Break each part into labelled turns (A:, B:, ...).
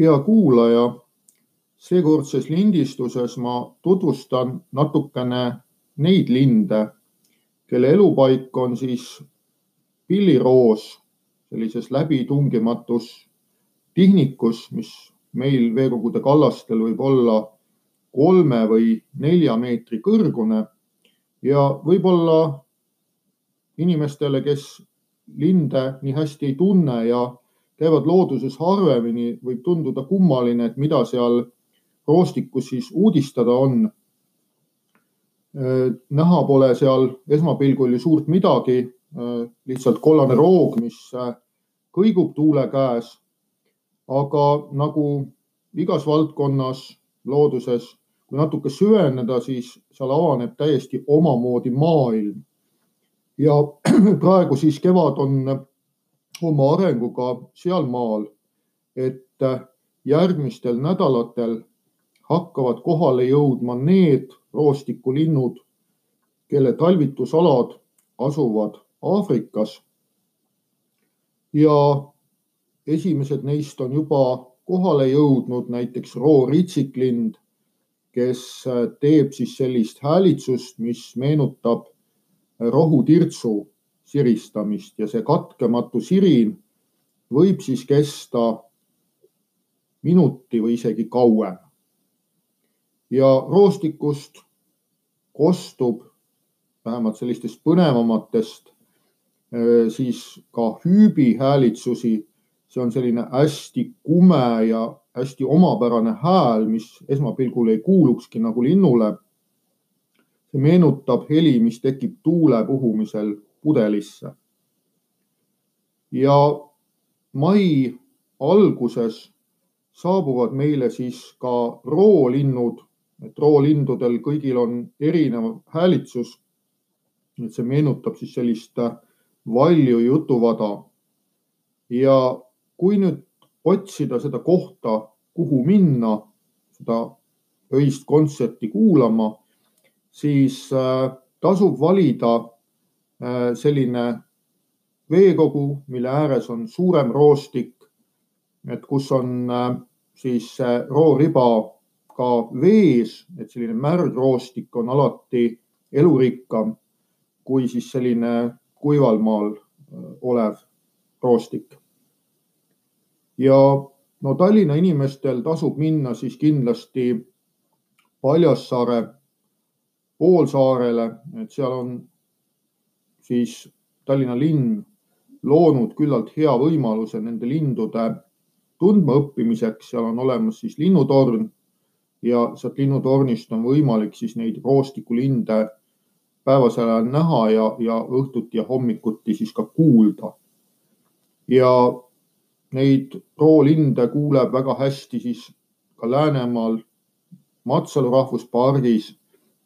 A: hea kuulaja, seekordses lindistuses ma tutvustan natukene neid linde, kelle elupaik on siis pilliroos sellises läbitungimatus tihnikus, mis meil veekogude kallastel võib olla kolme või nelja meetri kõrgune ja võib-olla inimestele, kes linde nii hästi ei tunne ja käivad looduses harvemini, võib tunduda kummaline, et mida seal roostikus siis uudistada on. näha pole seal esmapilgul ju suurt midagi, lihtsalt kollane roog, mis kõigub tuule käes. aga nagu igas valdkonnas looduses, kui natuke süveneda, siis seal avaneb täiesti omamoodi maailm ja praegu siis kevad on oma arenguga sealmaal, et järgmistel nädalatel hakkavad kohale jõudma need roostikulinnud, kelle talvitusalad asuvad Aafrikas. ja esimesed neist on juba kohale jõudnud, näiteks rooritsiklind, kes teeb siis sellist häälitsust, mis meenutab rohutirtsu siristamist ja see katkematu sirin võib siis kesta minuti või isegi kauem. ja roostikust kostub vähemalt sellistest põnevamatest siis ka hüübihäälitsusi. see on selline hästi kume ja hästi omapärane hääl, mis esmapilgul ei kuulukski nagu linnule see meenutab heli, mis tekib tuule puhumisel pudelisse. ja mai alguses saabuvad meile siis ka roolinnud, et roolindudel kõigil on erinev häälitsus. et see meenutab siis sellist valju jutuvada. ja kui nüüd otsida seda kohta, kuhu minna, seda öist kontserti kuulama siis äh, tasub valida selline veekogu, mille ääres on suurem roostik, et kus on äh, siis rooriba ka vees, et selline märg roostik on alati elurikkam kui siis selline kuival maal olev roostik. ja no Tallinna inimestel tasub minna siis kindlasti Paljassaare poolsaarele, et seal on siis Tallinna linn loonud küllalt hea võimaluse nende lindude tundmaõppimiseks, seal on olemas siis linnutorn ja sealt linnutornist on võimalik siis neid roostikulinde päevasel ajal näha ja, ja õhtuti ja hommikuti siis ka kuulda. ja neid roolinde kuuleb väga hästi siis ka Läänemaal Matsalu rahvuspargis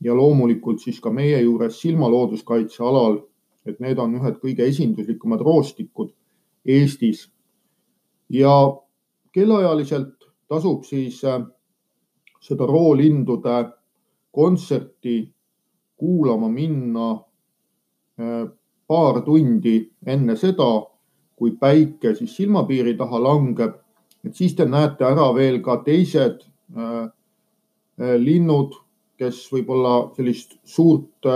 A: ja loomulikult siis ka meie juures silmalooduskaitsealal, et need on ühed kõige esinduslikumad roostikud Eestis. ja kellaajaliselt tasub siis äh, seda roolindude kontserti kuulama minna äh, paar tundi enne seda, kui päike siis silmapiiri taha langeb. et siis te näete ära veel ka teised äh, linnud kes võib-olla sellist suurt,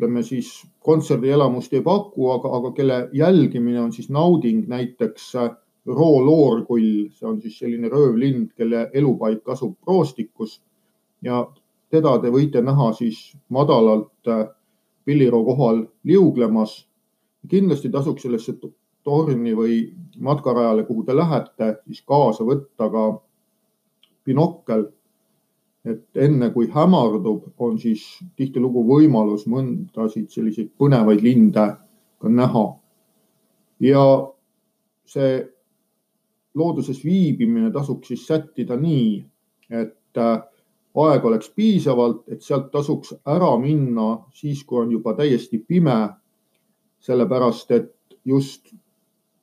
A: ütleme siis kontserdielamust ei paku, aga, aga kelle jälgimine on siis nauding, näiteks rooloorkull, see on siis selline röövlind, kelle elupaik asub roostikus ja teda te võite näha siis madalalt pilliroo kohal liuglemas. kindlasti tasuks sellesse torni või matkarajale, kuhu te lähete, siis kaasa võtta ka binokkel et enne kui hämardub, on siis tihtilugu võimalus mõndasid selliseid põnevaid linde ka näha. ja see looduses viibimine tasuks siis sättida nii, et äh, aega oleks piisavalt, et sealt tasuks ära minna siis, kui on juba täiesti pime. sellepärast, et just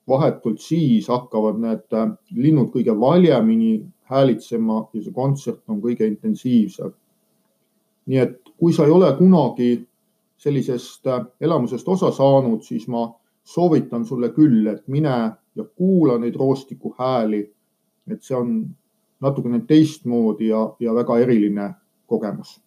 A: vahetult siis hakkavad need äh, linnud kõige valjemini häälitsema ja see kontsert on kõige intensiivsem. nii et kui sa ei ole kunagi sellisest äh, elamusest osa saanud, siis ma soovitan sulle küll, et mine ja kuula neid roostiku hääli et see on natukene teistmoodi ja, ja väga eriline kogemus